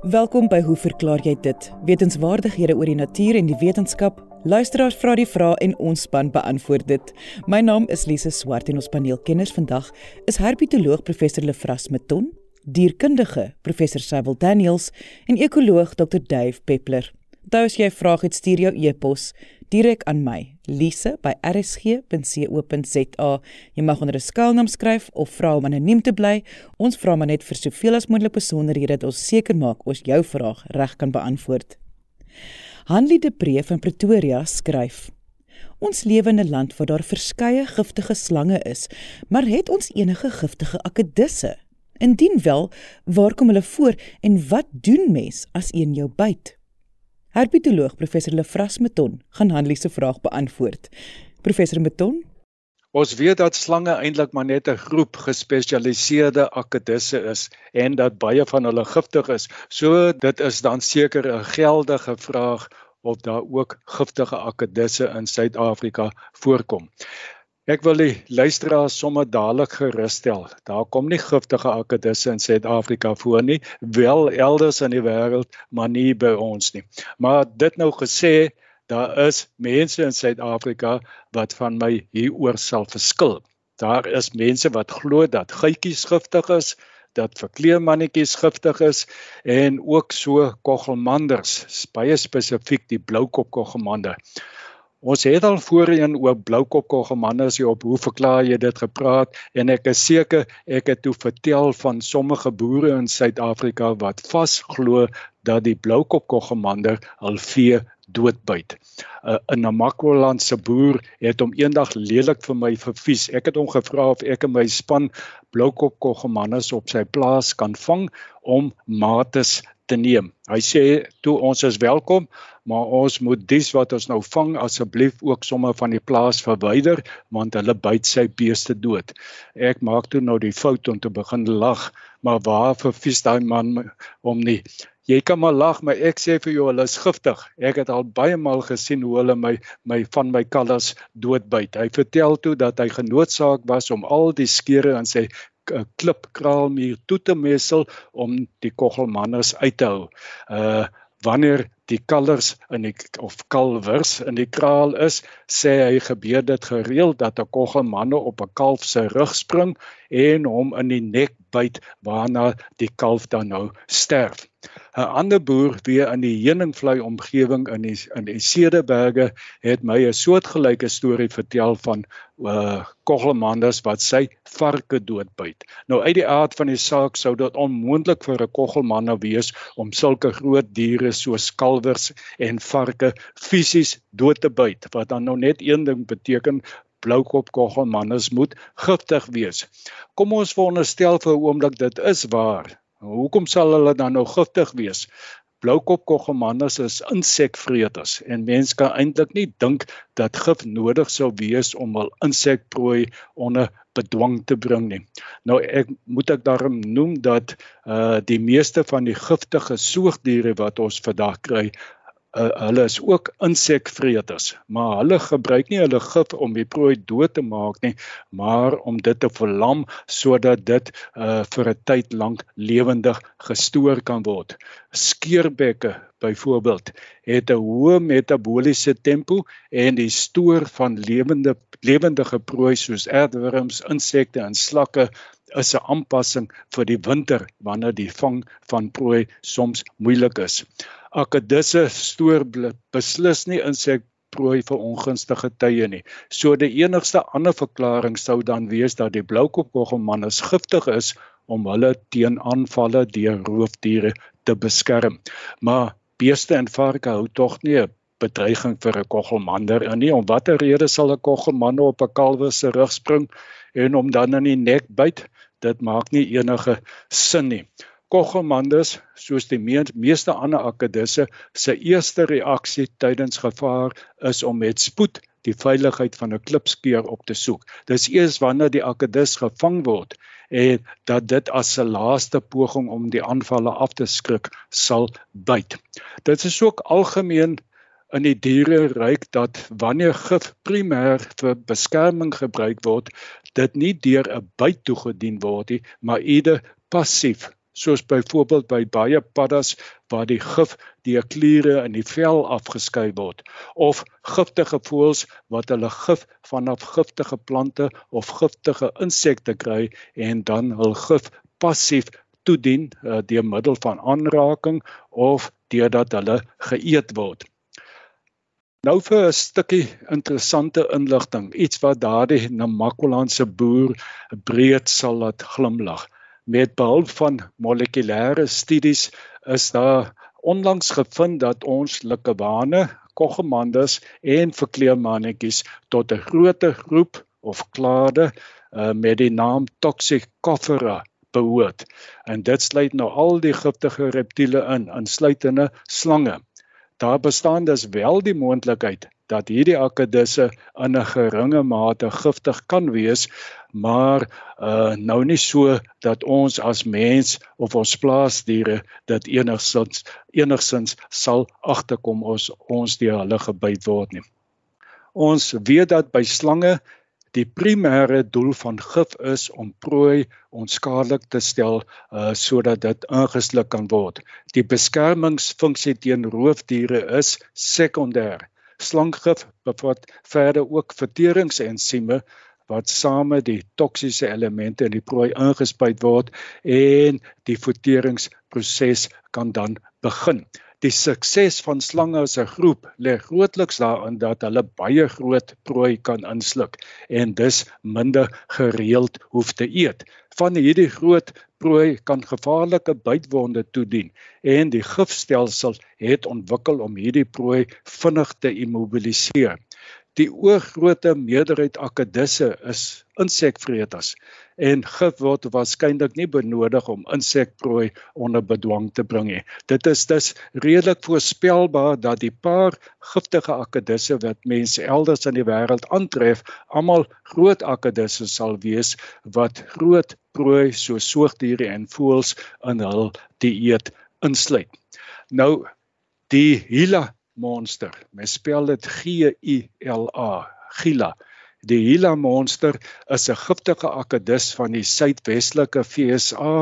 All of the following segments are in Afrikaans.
Welkom by Hoe verklaar jy dit? Wetenskapwaardighede oor die natuur en die wetenskap. Luisteraars vra die vrae en ons span beantwoord dit. My naam is Lise Swart en ons paneelkenners vandag is herpetoloog professor Lefras Meton, dierkundige professor Sybil Daniels en ekoloog Dr Dave Peppler. Onthou as jy 'n vraag het, stuur jou e-pos direk aan my, lise@rsg.co.za. Jy mag onder 'n skuilnaam skryf of vra om anoniem te bly. Ons vra maar net vir soveel as moontlik besonderhede dat ons seker maak ons jou vraag reg kan beantwoord. Hanlie de Pre van Pretoria skryf: Ons lewe in 'n land waar daar verskeie giftige slange is, maar het ons enige giftige akedisse? Indien wel, waar kom hulle voor en wat doen mens as een jou byt? Herpetoloog professor Lefras Meton gaan Hanlie se vraag beantwoord. Professor Meton Ons weet dat slange eintlik maar net 'n groep gespesialiseerde akedisse is en dat baie van hulle giftig is. So dit is dan seker 'n geldige vraag of daar ook giftige akedisse in Suid-Afrika voorkom. Ek wil die luisteraars sommer dadelik gerusstel. Daar kom nie giftige akedisse in Suid-Afrika voor nie, wel elders in die wêreld, maar nie by ons nie. Maar dit nou gesê, daar is mense in Suid-Afrika wat van my hieroor sal verskil. Daar is mense wat glo dat gytjies giftig is, dat verkleemannetjies giftig is en ook so koggelmanders, baie spesifiek die bloukop koggelmander. Ons het al voorheen oor bloukopkoggemanne as jy op hoe verklaar jy dit gepraat en ek is seker ek het toe vertel van sommige boere in Suid-Afrika wat vasglo dat die bloukopkoggemanne al vee doodbyt. Uh, 'n Namakwa-land se boer het hom eendag lelik vir my vervies. Ek het hom gevra of ek en my span bloukopkoggemanne op sy plaas kan vang om mates te neem. Hy sê toe ons is welkom, maar ons moet dis wat ons nou vang asseblief ook sommer van die plaas verwyder want hulle byt sy beeste dood. Ek maak toe nou die fout om te begin lag, maar waar vir vies daai man om nie. Jy kan maar lag, maar ek sê vir jou hulle is giftig. Ek het al baie maal gesien hoe hulle my my van my kalvers doodbyt. Hy vertel toe dat hy genoodsaak was om al die skere in sy 'n klipkraalmuur toe te mesel om die koggelmanners uit te hou. Uh wanneer die kalvers in die of kalwers in die kraal is, sê hy gebeur dit gereeld dat 'n koggelmanne op 'n kalf se rug spring en hom in die nek byt waarna die kalf dan nou sterf. 'n ander boer weer in die heuningvlei omgewing in die in die Cederberge het my 'n soortgelyke storie vertel van uh koggelmanders wat sy varke doodbyt. Nou uit die aard van die saak sou dit onmoontlik vir 'n koggelmanne wees om sulke groot diere soos kalwers en varke fisies dood te byt wat dan nou net een ding beteken bloukop koggelmanners moet giftig wees. Kom ons veronderstel vir 'n oomblik dit is waar Hoekom sal hulle dan nou giftig wees? Bloukop koggemannes is insekvreters en mense kan eintlik nie dink dat gif nodig sou wees om hul insekprooi onder bedwang te bring nie. Nou ek moet ek daarom noem dat uh die meeste van die giftige soogdiere wat ons vandag kry uh, hulle is ook insekvreters, maar hulle gebruik nie hulle gif om die prooi dood te maak nie, maar om dit te verlam sodat dit uh, vir 'n tyd lank lewendig gestoor kan word. Skeerbekke byvoorbeeld het 'n hoë metabooliese tempo en die stoor van lewende lewendige prooi soos aardwurms, insekte en slakke is 'n aanpassing vir die winter wanneer die vang van prooi soms moeilik is akedisse stoor beslis nie insekprooi vir ongunstige tye nie. So die enigste ander verklaring sou dan wees dat die bloukopkoggelman is giftig is om hulle teen aanvalle deur roofdiere te beskerm. Maar beeste en varke hou tog nie 'n bedreiging vir 'n koggelmander in nie. Om watter rede sal 'n koggelman op 'n kalwe se rug spring en hom dan in die nek byt? Dit maak nie enige sin nie. Koggelmanders, soos die meeste ander akedisse, se eerste reaksie tydens gevaar is om met spoed die veiligheid van 'n klipskeer op te soek. Dis eers wanneer die akedis gevang word en dat dit as 'n laaste poging om die aanvalle af te skrik sal byt. Dit is ook algemeen in die diereryk dat wanneer gif primêr vir beskerming gebruik word, dit nie deur 'n byt toegedien word nie, maar eerder passief soos byvoorbeeld by baie paddas waar die gif deur kliere in die vel afgeskei word of giftige voëls wat hulle gif vanaf giftige plante of giftige insekte kry en dan hul gif passief toedien uh, deur middel van aanraking of deurdat hulle geëet word. Nou vir 'n stukkie interessante inligting, iets wat daardie Namakwalandse boer breed sal laat glimlag met behulp van molekulêre studies is daar onlangs gevind dat ons likkewane, koggemandes en verkleermannetjies tot 'n groter groep of klade uh, met die naam Toxicophora behoort. En dit sluit nou al die giftige reptiele in, insluitende slange. Daar bestaan dus wel die moontlikheid dat hierdie akedisse in 'n geringe mate giftig kan wees, maar uh nou nie so dat ons as mens of ons plaasdiere dit enigsins enigsins sal agterkom ons ons deur hulle gebyt word nie. Ons weet dat by slange die primêre doel van gif is om prooi onskadelik te stel uh sodat dit ingesluk kan word. Die beskermingsfunksie teen roofdiere is sekondêr Slanggif bevat verder ook verteringsensieme wat same die toksiese elemente in die prooi ingespuit word en die verteringsproses kan dan begin. Die sukses van slange as 'n groep lê grootliks daarin dat hulle baie groot prooi kan insluk en dus minder gereeld hoef te eet. Van hierdie groot prooi kan gevaarlike bytwonde toedien en die gifstelsel het ontwikkel om hierdie prooi vinnig te immobiliseer. Die oorgrootste meerderheid akedisse is insekvreters en gif word waarskynlik nie benodig om insekprooi onder bedwang te bring nie. Dit is dus redelik voorspelbaar dat die paar giftige akedisse wat mense elders in die wêreld aantref, almal groot akedisse sal wees wat groot prooi so soogdiere en voëls in hul dieet insluit. Nou die Gila monster, mens spel dit G I L A, Gila. Die Gila monster is 'n giftige akedus van die suidwestelike VSA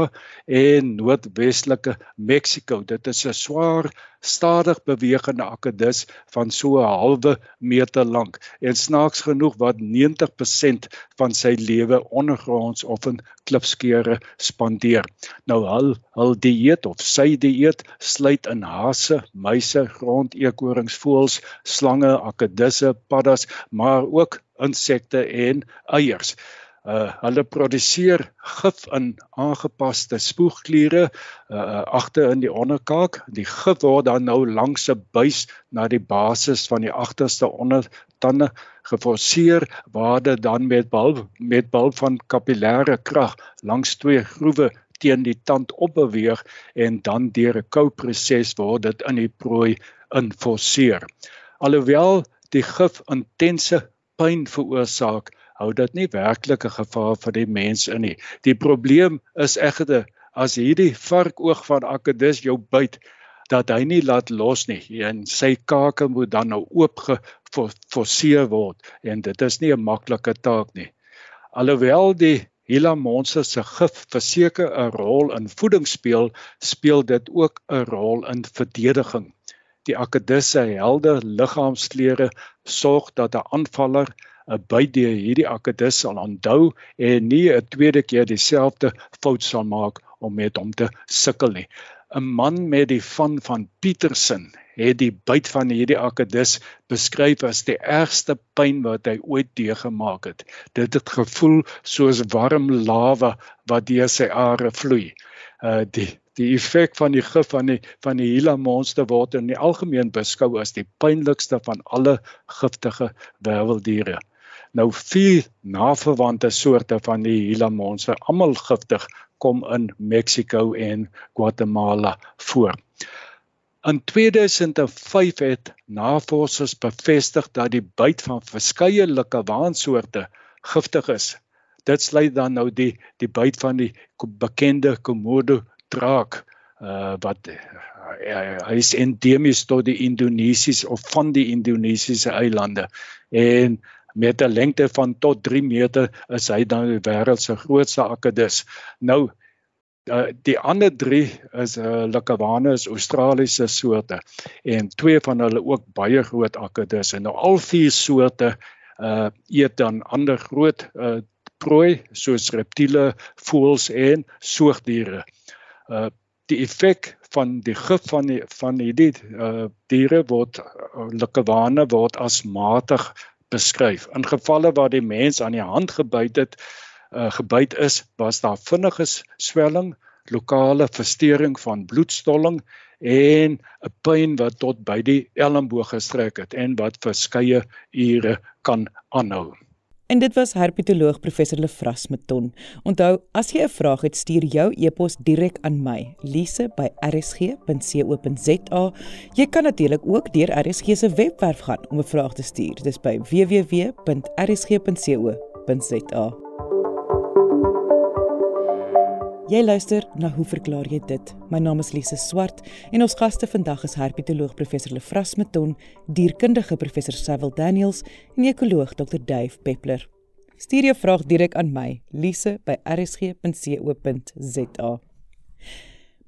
en noordwestelike Mexiko. Dit is 'n swaar, stadig bewegende akedus van so 'n halwe meter lank en snaaks genoeg wat 90% van sy lewe ondergronds of in klipskeure spandeer. Nou hul hul dieet of sy dieet sluit in hase, muise, grondeekorings, voëls, slange, akedusse, paddas, maar ook insekte en eiers. Uh hulle produseer gif in aangepaste spoegkliere uh agter in die onderkaak. Die gif word dan nou langs 'n buis na die basis van die agterste ondertande geforseer waar dit dan met bulb met bulb van kapillêre krag langs twee groewe teen die tand opbeweeg en dan deur 'n kouproses word dit in die prooi inforceer. Alhoewel die gif intense pyn veroorsaak, hou dit nie werklik 'n gevaar vir die mens in nie. Die probleem is egter as hierdie varkoog van Akedus jou byt dat hy nie laat los nie en sy kake moet dan nou oop geforseer word en dit is nie 'n maklike taak nie. Alhoewel die Hila monster se gif verseker 'n rol in voeding speel, speel dit ook 'n rol in verdediging. Die Akedus se helder liggaamskleure sorg dat 'n aanvaller 'n byt deur hierdie akedus sal onthou en nie 'n tweede keer dieselfde fout sal maak om met hom te sukkel nie. 'n Man met die van van Petersen het die byt van hierdie akedus beskryf as die ergste pyn wat hy ooit deurgemaak het. Dit het gevoel soos warm lava wat deur sy are vloei. Uh die die effek van die gif van die van die Gila monster word in die algemeen beskou as die pynlikste van alle giftige werweldiere. Nou vier naverwante soorte van die Gila monster, almal giftig, kom in Mexiko en Guatemala voor. In 2005 het navorsers bevestig dat die byt van verskeie likkewaansoorte giftig is. Dit sluit dan nou die die byt van die bekende Komodo draak uh wat uh, hy is endemies tot die Indonesiese of van die Indonesiese eilande en met 'n lengte van tot 3 meter is hy dan die wêreld se grootste akedus. Nou Uh, die ander 3 is uh, Likawanus Australiese soorte en twee van hulle ook baie groot akkedus en nou al vier soorte uh eet dan ander groot uh prooi soos reptiele, voëls en soogdiere. Uh die effek van die gif van die van hierdie uh diere word uh, likawane word as matig beskryf. In gevalle waar die mens aan die hand gebyt het, uh gebyt is, was daar vinnige swelling, lokale verstoring van bloedstolling en 'n pyn wat tot by die elmboog gestrek het en wat vir skeie ure kan aanhou. En dit was herpetoloog professor Lefras Meton. Onthou, as jy 'n vraag het, stuur jou e-pos direk aan my, lise@rsg.co.za. Jy kan natuurlik ook deur RSG se webwerf gaan om 'n vraag te stuur. Dis by www.rsg.co.za. Jy luister na hoe verklaar jy dit? My naam is Lise Swart en ons gaste vandag is herpetoloog professor Lefras Meton, dierkundige professor Sewil Daniels en ekoloog Dr Dave Peppler. Stuur jou vraag direk aan my, lise@rsg.co.za.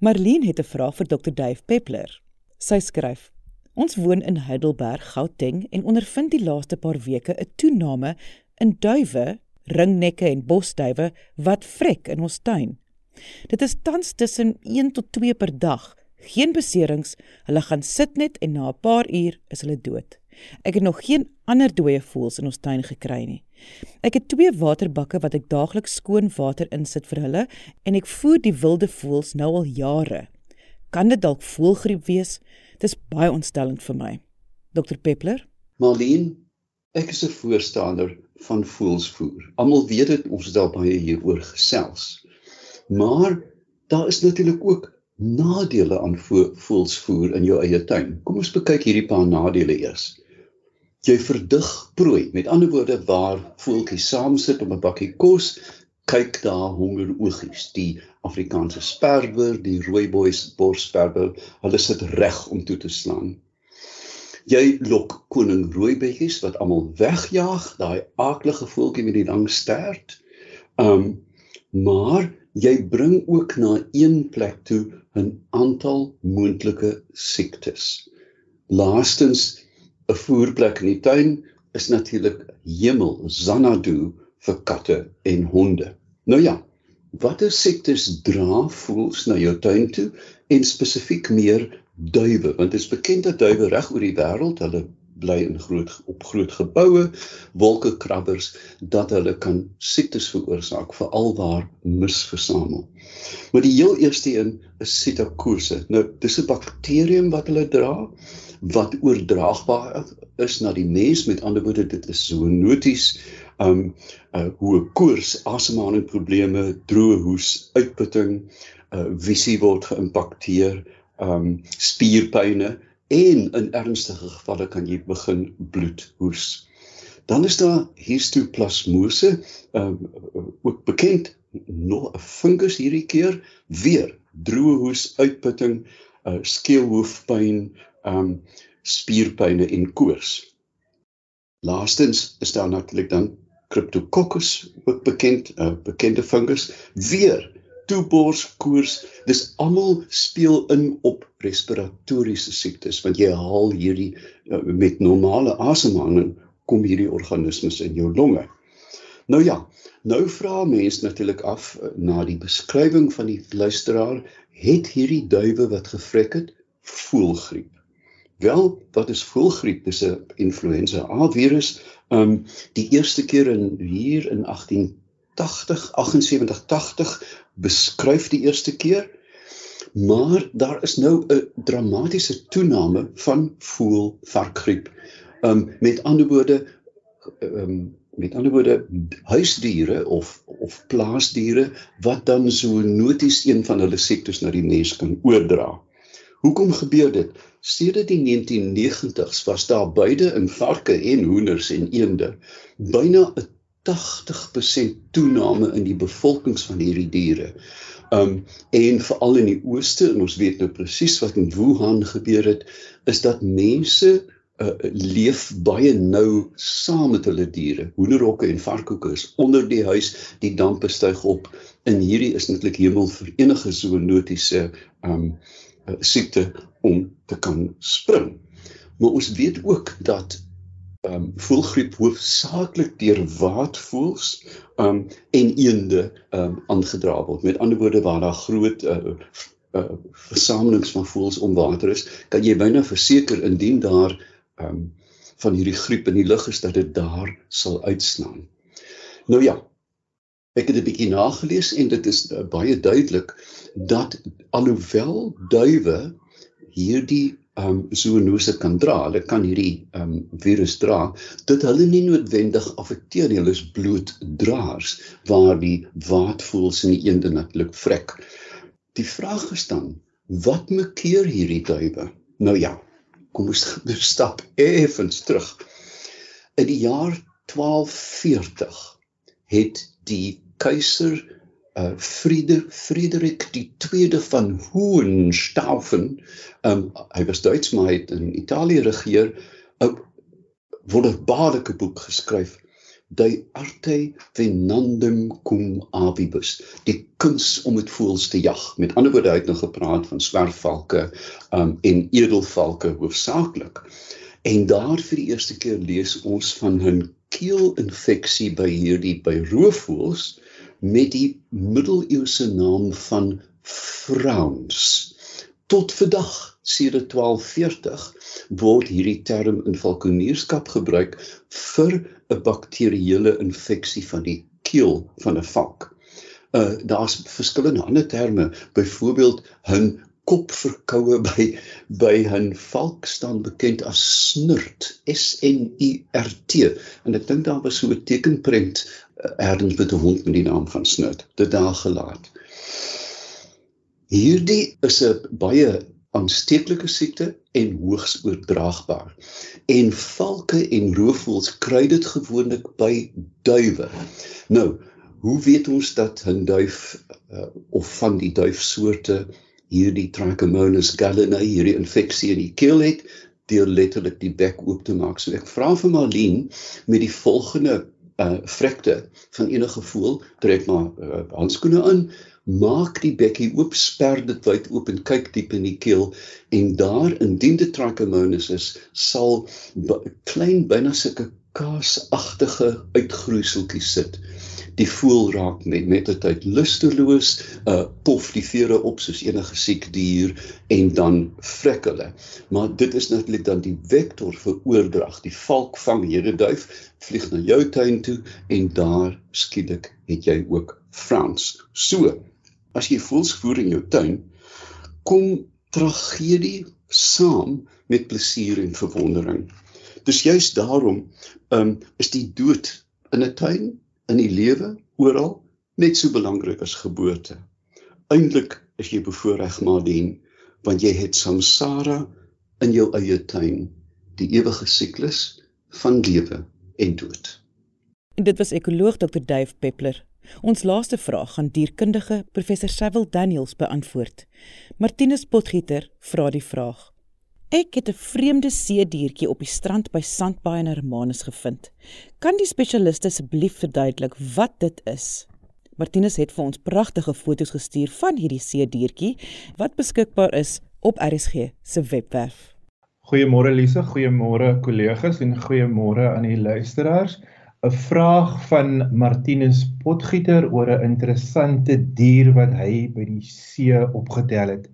Marlene het 'n vraag vir Dr Dave Peppler. Sy skryf: Ons woon in Heidelberg, Gauteng en ondervind die laaste paar weke 'n toename in duwe, ringnekke en bosduwe wat vrek in ons tuin. Dit is tans tussen 1 tot 2 per dag. Geen beserings. Hulle gaan sit net en na 'n paar uur is hulle dood. Ek het nog geen ander dooie voëls in ons tuin gekry nie. Ek het twee waterbakke wat ek daagliks skoon water insit vir hulle en ek voer die wilde voëls nou al jare. Kan dit dalk voëlgriep wees? Dit is baie ontstellend vir my. Dr Peppler? Marlene, ek is 'n voorstander van voëlsvoer. Almal weet dit, ons het al baie hieroor gesels. Maar daar is natuurlik ook nadele aan voelsvoer in jou eie tuin. Kom ons kyk hierdie paar nadele eers. Jy verdig prooi. Met ander woorde waar voeltjies saam sit om 'n bakkie kos, kyk daar hongeroogies. Die Afrikaanse sperwer, die rooibois borsperwer, hulle sit reg om toe te slaan. Jy lok koning rooibetjies wat almal wegjaag, daai aaklige voeltjie met die lang stert. Um maar jy bring ook na een plek toe 'n aantal moontlike siektes. Laastens 'n voerplek in die tuin is natuurlik hemel Xanadu vir katte en honde. Nou ja, watter siektes dra voels na jou tuin toe en spesifiek meer duwe want dit is bekend dat duwe reg oor die wêreld hulle bly in groot op groot geboue, wolkekrabbers dat hulle kan siektes veroorsaak veral waar mis versamel. Maar die heel eerste een is sitokose. Nou dis 'n bakterium wat hulle dra wat oordraagbaar is na die mens met ander woorde dit is zoonoties um uh hoe koors, asemhalingsprobleme, droë hoes, uitputting, uh visie word geïmpakteer, um spierpynne en in ernstige gevalle kan jy begin bloed hoes. Dan is daar histoplasmose, um, ook bekend nog 'n fungus hierdie keer, weer droë hoes, uitputting, uh, skeelhoofpyn, um spierpynne en koors. Laastens is daar natuurlik dan Cryptococcus, ook bekend, uh, bekende fungus, weer toebors koors dis almal speel in op respiratoriese siektes want jy haal hierdie uh, met normale asemhaling kom hierdie organismes in jou longe. Nou ja nou vra mense natuurlik af uh, na die beskrywing van die luisteraar het hierdie duwe wat gevrek het voelgriep? Wel wat is voelgriep? Dis 'n influenza A virus. Um die eerste keer in hier in 18 80 78 80 beskryf die eerste keer maar daar is nou 'n dramatiese toename van voelvarkgriep. Um met ander woorde um met ander woorde huisdiere of of plaasdiere wat dan so noties een van hulle siektes na die mens kan oordra. Hoekom gebeur dit? Sedert die 1990s was daar beide in varke en hoenders en eende byna 'n 80% toename in die bevolkings van hierdie diere. Um en veral in die ooste en ons weet nou presies wat in Wuhan gebeur het, is dat mense uh, leef baie nou saam met hulle diere. Hoenderhokke en varkkoeke is onder die huis, die dampe styg op En hierdie is natuurlik hemel vir enige zoonotiese um siekte om te kan spring. Maar ons weet ook dat um voelgriep hoofsaaklik deur waadvoëls um en eende um aangedra word. Met ander woorde waar daar groot uh, uh versamelings van voëls om water is, kan jy byna verseker indien daar um van hierdie griep in die lug is dat dit daar sal uitslaan. Nou ja, ek het 'n bietjie nagelees en dit is uh, baie duidelik dat alhoewel duwe hierdie um zoonose kan dra, hulle kan hierdie um virus dra, dit hulle nie noodwendig affekteer nie, hulle is bloeddraers waar die waadvoëls en die eende natuurlik vrek. Die vraag is dan, wat maak keer hierdie duwe? Nou ja, kom ons stap effens terug. In die jaar 1240 het die keiser uh Friede Frederik die tweede van Hohenstaufen, um hy was Duits maar hy het in Italië regeer, 'n wonderbaarlike boek geskryf de arte venandum cum avibus die kuns om met voëls te jag. Met ander woorde hy het nou gepraat van swerfvalke um, en edelvalke hoofsaaklik. En daar vir die eerste keer lees ons van 'n keelinfeksie by hierdie by roofvoëls met die middeleeuse naam van frowns tot vandag sedert 1240 word hierdie term in valkonierskap gebruik vir 'n bakterieële infeksie van die keel van 'n valk. Uh daar's verskillende ander terme, byvoorbeeld 'n kopverkoue by by 'n valk staan bekend as snurt, S N U R T. En ek dink daar was so 'n tekenprent uh, ergens met 'n hond met die naam van snurt, dit daar gelaat. Hierdie is 'n baie aansteeklike siekte en hoogs oordraagbaar. En valke en roofvoëls kry dit gewoonlik by duwe. Nou, hoe weet ons dat 'n duif uh, of van die duifsoorte hierdie Trichomonas gallinae hierdie infeksie in die keel het deur letterlik die bek oop te maak. So ek vra vir Marlene met die volgende uh vrekte van enige voël, trek maar uh, handskoene aan maak die bekkie oop, sper dit wyd oop en kyk diep in die keel en daar indien dit trichomonas is, sal klein binne sulke kaasagtige uitgroeiseltjies sit. Die voel raak met die tyd lusteloos, uh pof die vere op soos enige siek dier en dan vrek hulle. Maar dit is natuurlik dan die vektor vir oordrag. Die valk vang hierdie duif, vlieg na jou tuin toe en daar skielik het jy ook Frans. So, as jy voels voer in jou tuin, kom tragedie saam met plesier en verwondering. Dis juist daarom um is die dood in 'n tuin, in die lewe, oral net so belangrik as geboorte. Eindelik is jy bevoorreg maar dien want jy het samsara in jou eie tuin, die ewige siklus van lewe en dood. En dit was ekoloog Dr. Dave Peppler Ons laaste vraag gaan dierkundige professor Cecil Daniels beantwoord. Martinus Potgieter vra die vraag: Ek het 'n vreemde seediertjie op die strand by Sandbaai in Hermanus gevind. Kan die spesialiste asseblief verduidelik wat dit is? Martinus het vir ons pragtige foto's gestuur van hierdie seediertjie wat beskikbaar is op RSG se webwerf. Goeiemôre Lise, goeiemôre kollegas en goeiemôre aan die luisteraars. 'n vraag van Martinus Potgieter oor 'n interessante dier wat hy by die see opgetel het.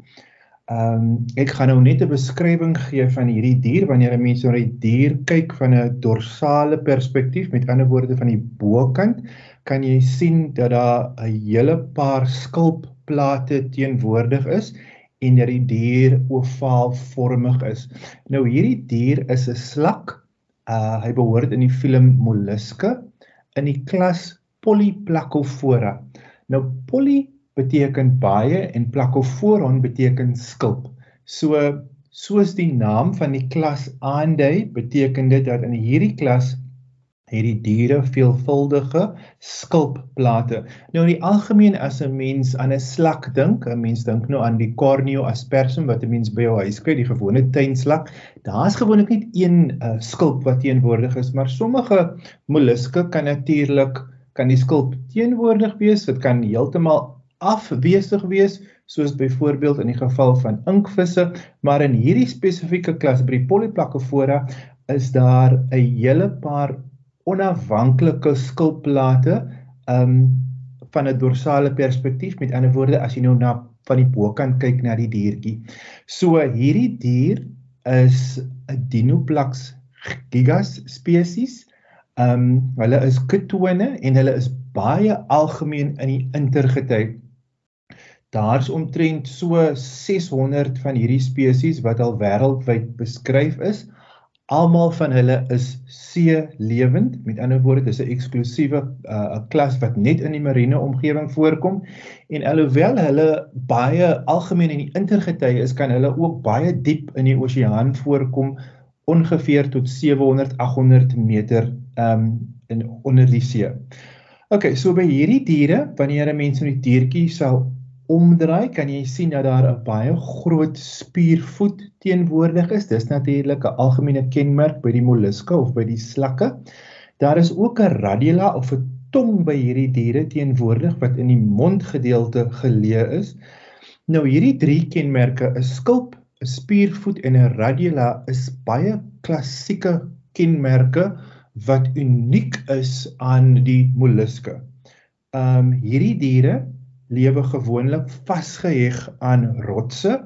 Ehm um, ek gaan nou net 'n beskrywing gee van hierdie dier wanneer 'n mens na die dier kyk van 'n dorsale perspektief, met ander woorde van die bokant, kan jy sien dat daar 'n hele paar skulpplate teenwoordig is en dat die dier ovaalvormig is. Nou hierdie dier is 'n slak Uh hy behoort in die film Molluske in die klas Polyplacophora. Nou poly beteken baie en placophoron beteken skulp. So soos die naam van die klas aandui, beteken dit dat in hierdie klas het die diere veelvuldige skulpplate. Nou in die algemeen as 'n mens aan 'n slak dink, 'n mens dink nou aan die Corneo aspersum wat 'n mens by jou huis kry, die gewone tuinslak, daar's gewoonlik net een uh, skulp wat teenwoordig is, maar sommige molluske kan natuurlik kan die skulp teenwoordig wees, dit kan heeltemal afwesig wees, soos byvoorbeeld in die geval van inkvisse, maar in hierdie spesifieke klas by die Polyplacofora is daar 'n hele paar onafhanklike skulpplate um van 'n dorsale perspektief. Met ander woorde, as jy nou na van die bokant kyk na die diertjie. So hierdie dier is 'n Dinoplax gigas spesies. Ehm um, hulle is ketone en hulle is baie algemeen in die intergety. Daar's omtrent so 600 van hierdie spesies wat al wêreldwyd beskryf is. Almal van hulle is see lewend. Met ander woorde, dis 'n eksklusiewe 'n uh, klas wat net in die marine omgewing voorkom. En alhoewel hulle baie algemeen in die intergety is, kan hulle ook baie diep in die oseaan voorkom ongeveer tot 700 800 meter um, in onder die see. OK, so by hierdie diere, wanneer 'n mens 'n die diertjie sal omdraai, kan jy sien dat daar 'n baie groot spiervoet teenwoordig is. Dis natuurlik 'n algemene kenmerk by die molluske of by die slakke. Daar is ook 'n radula of 'n tong by hierdie diere teenwoordig wat in die mondgedeelte geleë is. Nou hierdie drie kenmerke, 'n skulp, 'n spiervoet en 'n radula is baie klassieke kenmerke wat uniek is aan die molluske. Ehm um, hierdie diere lewe gewoonlik vasgeheg aan rotse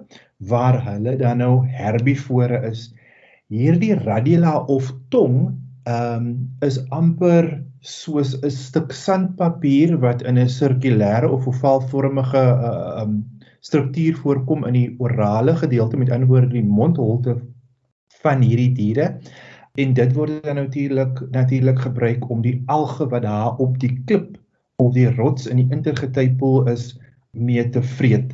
waar hulle dan nou herbivore is. Hierdie radula of tong ehm um, is amper soos 'n stuk sandpapier wat in 'n sirkulêre of ovaalvormige ehm uh, um, struktuur voorkom in die orale gedeelte met ander woorde die mondholte van hierdie diere en dit word dan natuurlik natuurlik gebruik om die alge wat daar op die klip of die rots in die intergetypool is mee te vreet.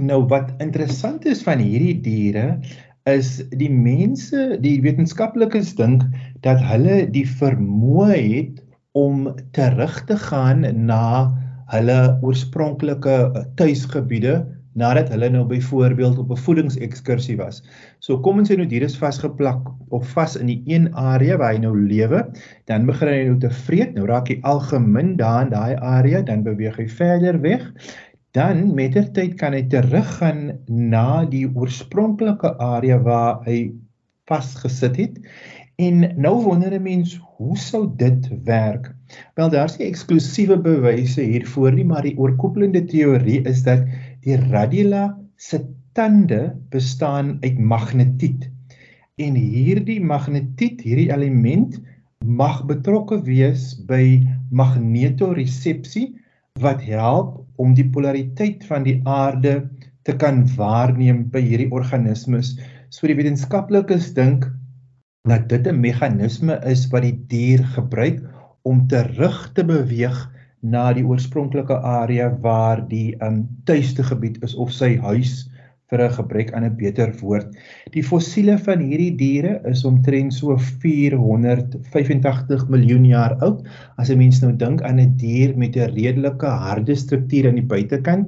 Nou wat interessant is van hierdie diere is die mense, die wetenskaplikes dink dat hulle die vermoë het om terug te gaan na hulle oorspronklike tuisgebiede nadat hulle nou byvoorbeeld op 'n voedingsekskursie was. So kom ons sê nou diere is vasgeplak of vas in die een area waar hy nou lewe, dan begin hy nou te vreet, nou raak hy algemeen daar in daai area, dan beweeg hy verder weg. Dan mettertyd kan hy teruggaan na die oorspronklike area waar hy vasgesit het En nou wonder 'n mens, hoe sou dit werk? Wel, daar's nie eksklusiewe bewyse hiervoor nie, maar die oorkoepelende teorie is dat die radula se tande bestaan uit magnetiet. En hierdie magnetiet, hierdie element mag betrokke wees by magnetoresepsie wat help om die polariteit van die aarde te kan waarneem by hierdie organismes. So die wetenskaplikes dink dat dit 'n meganisme is wat die dier gebruik om terug te beweeg na die oorspronklike area waar die um tuiste gebied is of sy huis vir 'n gebrek aan 'n beter woord. Die fossiele van hierdie diere is omtrent so 485 miljoen jaar oud. As 'n mens nou dink aan 'n dier met 'n redelike harde struktuur aan die buitekant,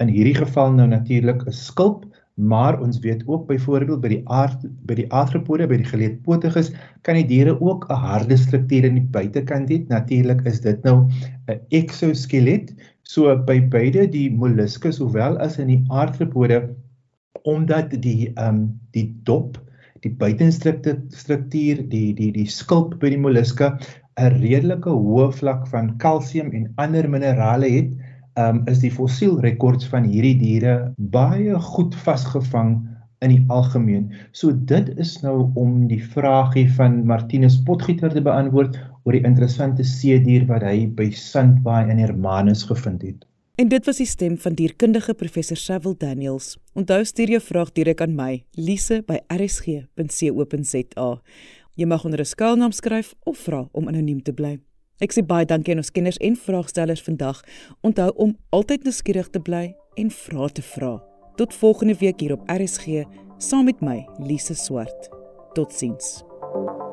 in hierdie geval nou natuurlik 'n skulp maar ons weet ook byvoorbeeld by die aard by die arthropode by die geleedpotiges kan die diere ook 'n harde struktuur in die buitekant hê. Natuurlik is dit nou 'n exoskelet. So by beide die molluskus sowel as in die arthropode omdat die ehm um, die dop, die buitenstruktuur, die die die skulp by die molluske 'n redelike hoë vlak van kalsium en ander minerale het um, is die fossielrekords van hierdie diere baie goed vasgevang in die algemeen. So dit is nou om die vragie van Martinus Potgieter te beantwoord oor die interessante see dier wat hy by Sandbaai in Hermanus gevind het. En dit was die stem van dierkundige professor Cecil Daniels. Onthou stuur jou vraag direk aan my, Lise by rsg.co.za. Jy mag onder 'n skuilnaam skryf of vra om anoniem te bly. Ek sê baie dankie aan ons kenners en vraagstellers vandag. Onthou om altyd nuuskierig te bly en vra te vra. Tot volgende week hier op RSG saam met my, Lise Swart. Totsiens. thank you